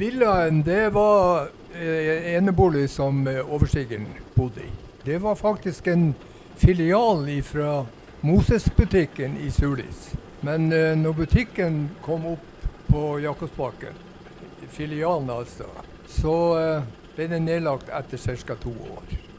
Villaen det var eh, enebolig som eh, overstigeren bodde i. Det var faktisk en filial fra Moses-butikken i Sulis. Men eh, når butikken kom opp på Jakobsbakken, filialen altså, så eh, ble den nedlagt etter ca. to år.